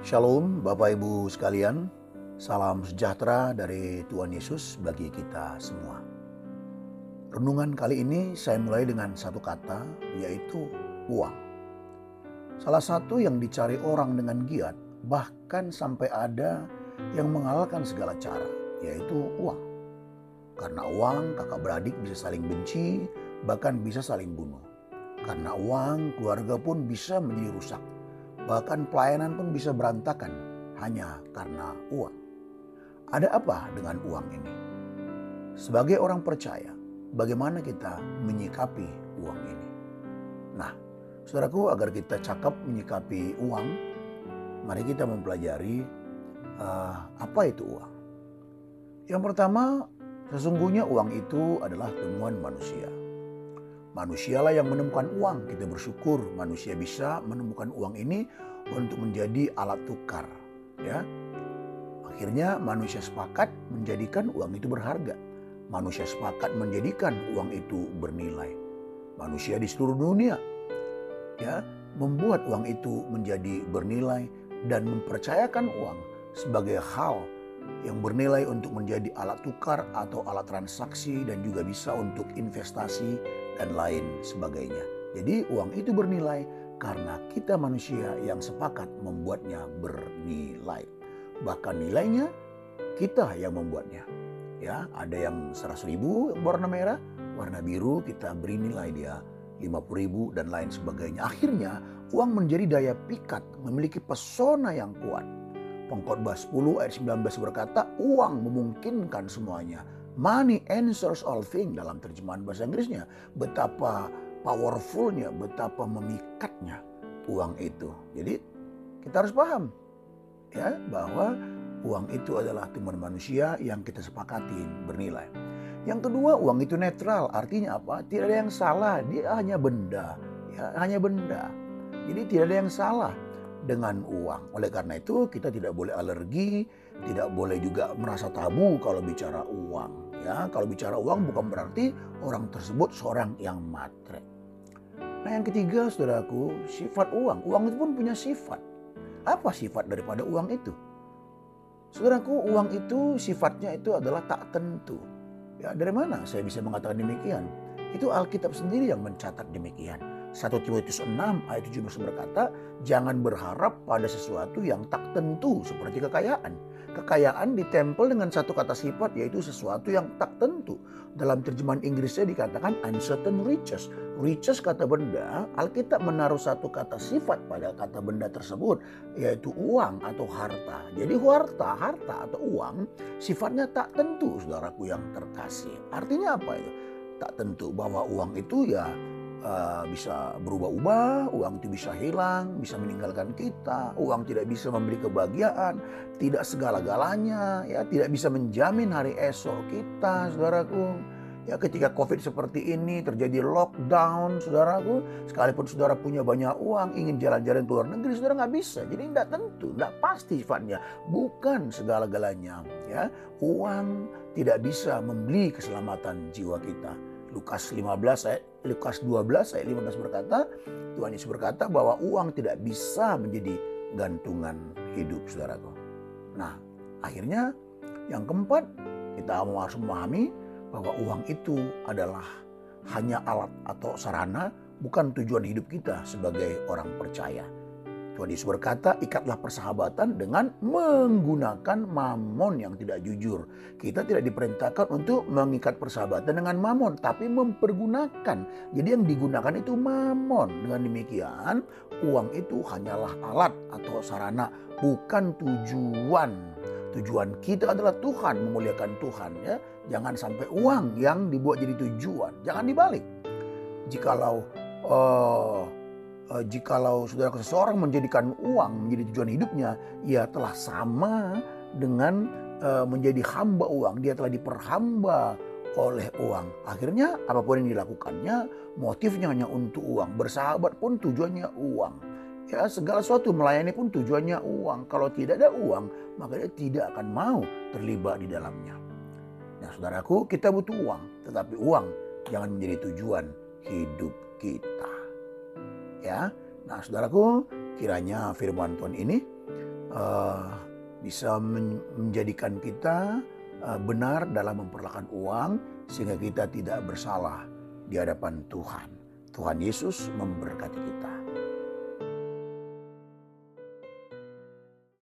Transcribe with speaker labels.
Speaker 1: Shalom Bapak Ibu sekalian, salam sejahtera dari Tuhan Yesus bagi kita semua. Renungan kali ini saya mulai dengan satu kata yaitu uang. Salah satu yang dicari orang dengan giat bahkan sampai ada yang mengalahkan segala cara yaitu uang. Karena uang kakak beradik bisa saling benci bahkan bisa saling bunuh. Karena uang keluarga pun bisa menjadi rusak Bahkan pelayanan pun bisa berantakan hanya karena uang. Ada apa dengan uang ini? Sebagai orang percaya, bagaimana kita menyikapi uang ini? Nah, saudaraku, agar kita cakap menyikapi uang, mari kita mempelajari uh, apa itu uang. Yang pertama, sesungguhnya uang itu adalah temuan manusia. Manusialah yang menemukan uang. Kita bersyukur manusia bisa menemukan uang ini untuk menjadi alat tukar. Ya, akhirnya manusia sepakat menjadikan uang itu berharga. Manusia sepakat menjadikan uang itu bernilai. Manusia di seluruh dunia, ya, membuat uang itu menjadi bernilai dan mempercayakan uang sebagai hal yang bernilai untuk menjadi alat tukar atau alat transaksi dan juga bisa untuk investasi dan lain sebagainya. Jadi uang itu bernilai karena kita manusia yang sepakat membuatnya bernilai. Bahkan nilainya kita yang membuatnya. Ya, ada yang 100 ribu warna merah, warna biru kita beri nilai dia 50 ribu dan lain sebagainya. Akhirnya uang menjadi daya pikat, memiliki pesona yang kuat. Pengkhotbah 10 ayat 19 berkata, uang memungkinkan semuanya. Money answers all things dalam terjemahan bahasa Inggrisnya. Betapa powerfulnya, betapa memikatnya uang itu. Jadi kita harus paham ya bahwa uang itu adalah teman manusia yang kita sepakatin bernilai. Yang kedua, uang itu netral. Artinya apa? Tidak ada yang salah, dia hanya benda, ya, hanya benda. Jadi tidak ada yang salah dengan uang. Oleh karena itu kita tidak boleh alergi, tidak boleh juga merasa tabu kalau bicara uang. Ya, kalau bicara uang bukan berarti orang tersebut seorang yang matre. Nah yang ketiga saudaraku, sifat uang. Uang itu pun punya sifat. Apa sifat daripada uang itu? Saudaraku, uang itu sifatnya itu adalah tak tentu. Ya, dari mana saya bisa mengatakan demikian? Itu Alkitab sendiri yang mencatat demikian. 1 Timotius 6 ayat 17 berkata, jangan berharap pada sesuatu yang tak tentu seperti kekayaan. Kekayaan ditempel dengan satu kata sifat yaitu sesuatu yang tak tentu. Dalam terjemahan Inggrisnya dikatakan uncertain riches. Riches kata benda, Alkitab menaruh satu kata sifat pada kata benda tersebut yaitu uang atau harta. Jadi harta, harta atau uang sifatnya tak tentu saudaraku yang terkasih. Artinya apa itu? Tak tentu bahwa uang itu ya uh, bisa berubah-ubah, uang itu bisa hilang, bisa meninggalkan kita, uang tidak bisa memberi kebahagiaan, tidak segala-galanya, ya tidak bisa menjamin hari esok kita, saudaraku. Ya ketika COVID seperti ini terjadi lockdown, saudaraku, sekalipun saudara punya banyak uang, ingin jalan-jalan ke luar negeri, saudara nggak bisa. Jadi tidak tentu, tidak pasti sifatnya. Bukan segala-galanya. Ya, uang tidak bisa membeli keselamatan jiwa kita Lukas 15 ayat Lukas 12 ayat 15 berkata, Tuhan Yesus berkata bahwa uang tidak bisa menjadi gantungan hidup saudaraku. Nah, akhirnya yang keempat, kita harus memahami bahwa uang itu adalah hanya alat atau sarana, bukan tujuan hidup kita sebagai orang percaya. Tuhan Yesus berkata, ikatlah persahabatan dengan menggunakan mamon yang tidak jujur. Kita tidak diperintahkan untuk mengikat persahabatan dengan mamon, tapi mempergunakan. Jadi yang digunakan itu mamon. Dengan demikian, uang itu hanyalah alat atau sarana, bukan tujuan. Tujuan kita adalah Tuhan, memuliakan Tuhan ya. Jangan sampai uang yang dibuat jadi tujuan. Jangan dibalik. Jikalau uh, uh, jikalau saudara seseorang menjadikan uang menjadi tujuan hidupnya, ia telah sama dengan uh, menjadi hamba uang. Dia telah diperhamba oleh uang. Akhirnya apa pun yang dilakukannya, motifnya hanya untuk uang. Bersahabat pun tujuannya uang. Ya, segala sesuatu melayani pun tujuannya uang. Kalau tidak ada uang, maka dia tidak akan mau terlibat di dalamnya. Nah, saudaraku, kita butuh uang, tetapi uang jangan menjadi tujuan hidup kita ya. Nah, saudaraku, kiranya firman Tuhan ini uh, bisa men menjadikan kita uh, benar dalam memperlakukan uang sehingga kita tidak bersalah di hadapan Tuhan. Tuhan Yesus memberkati kita.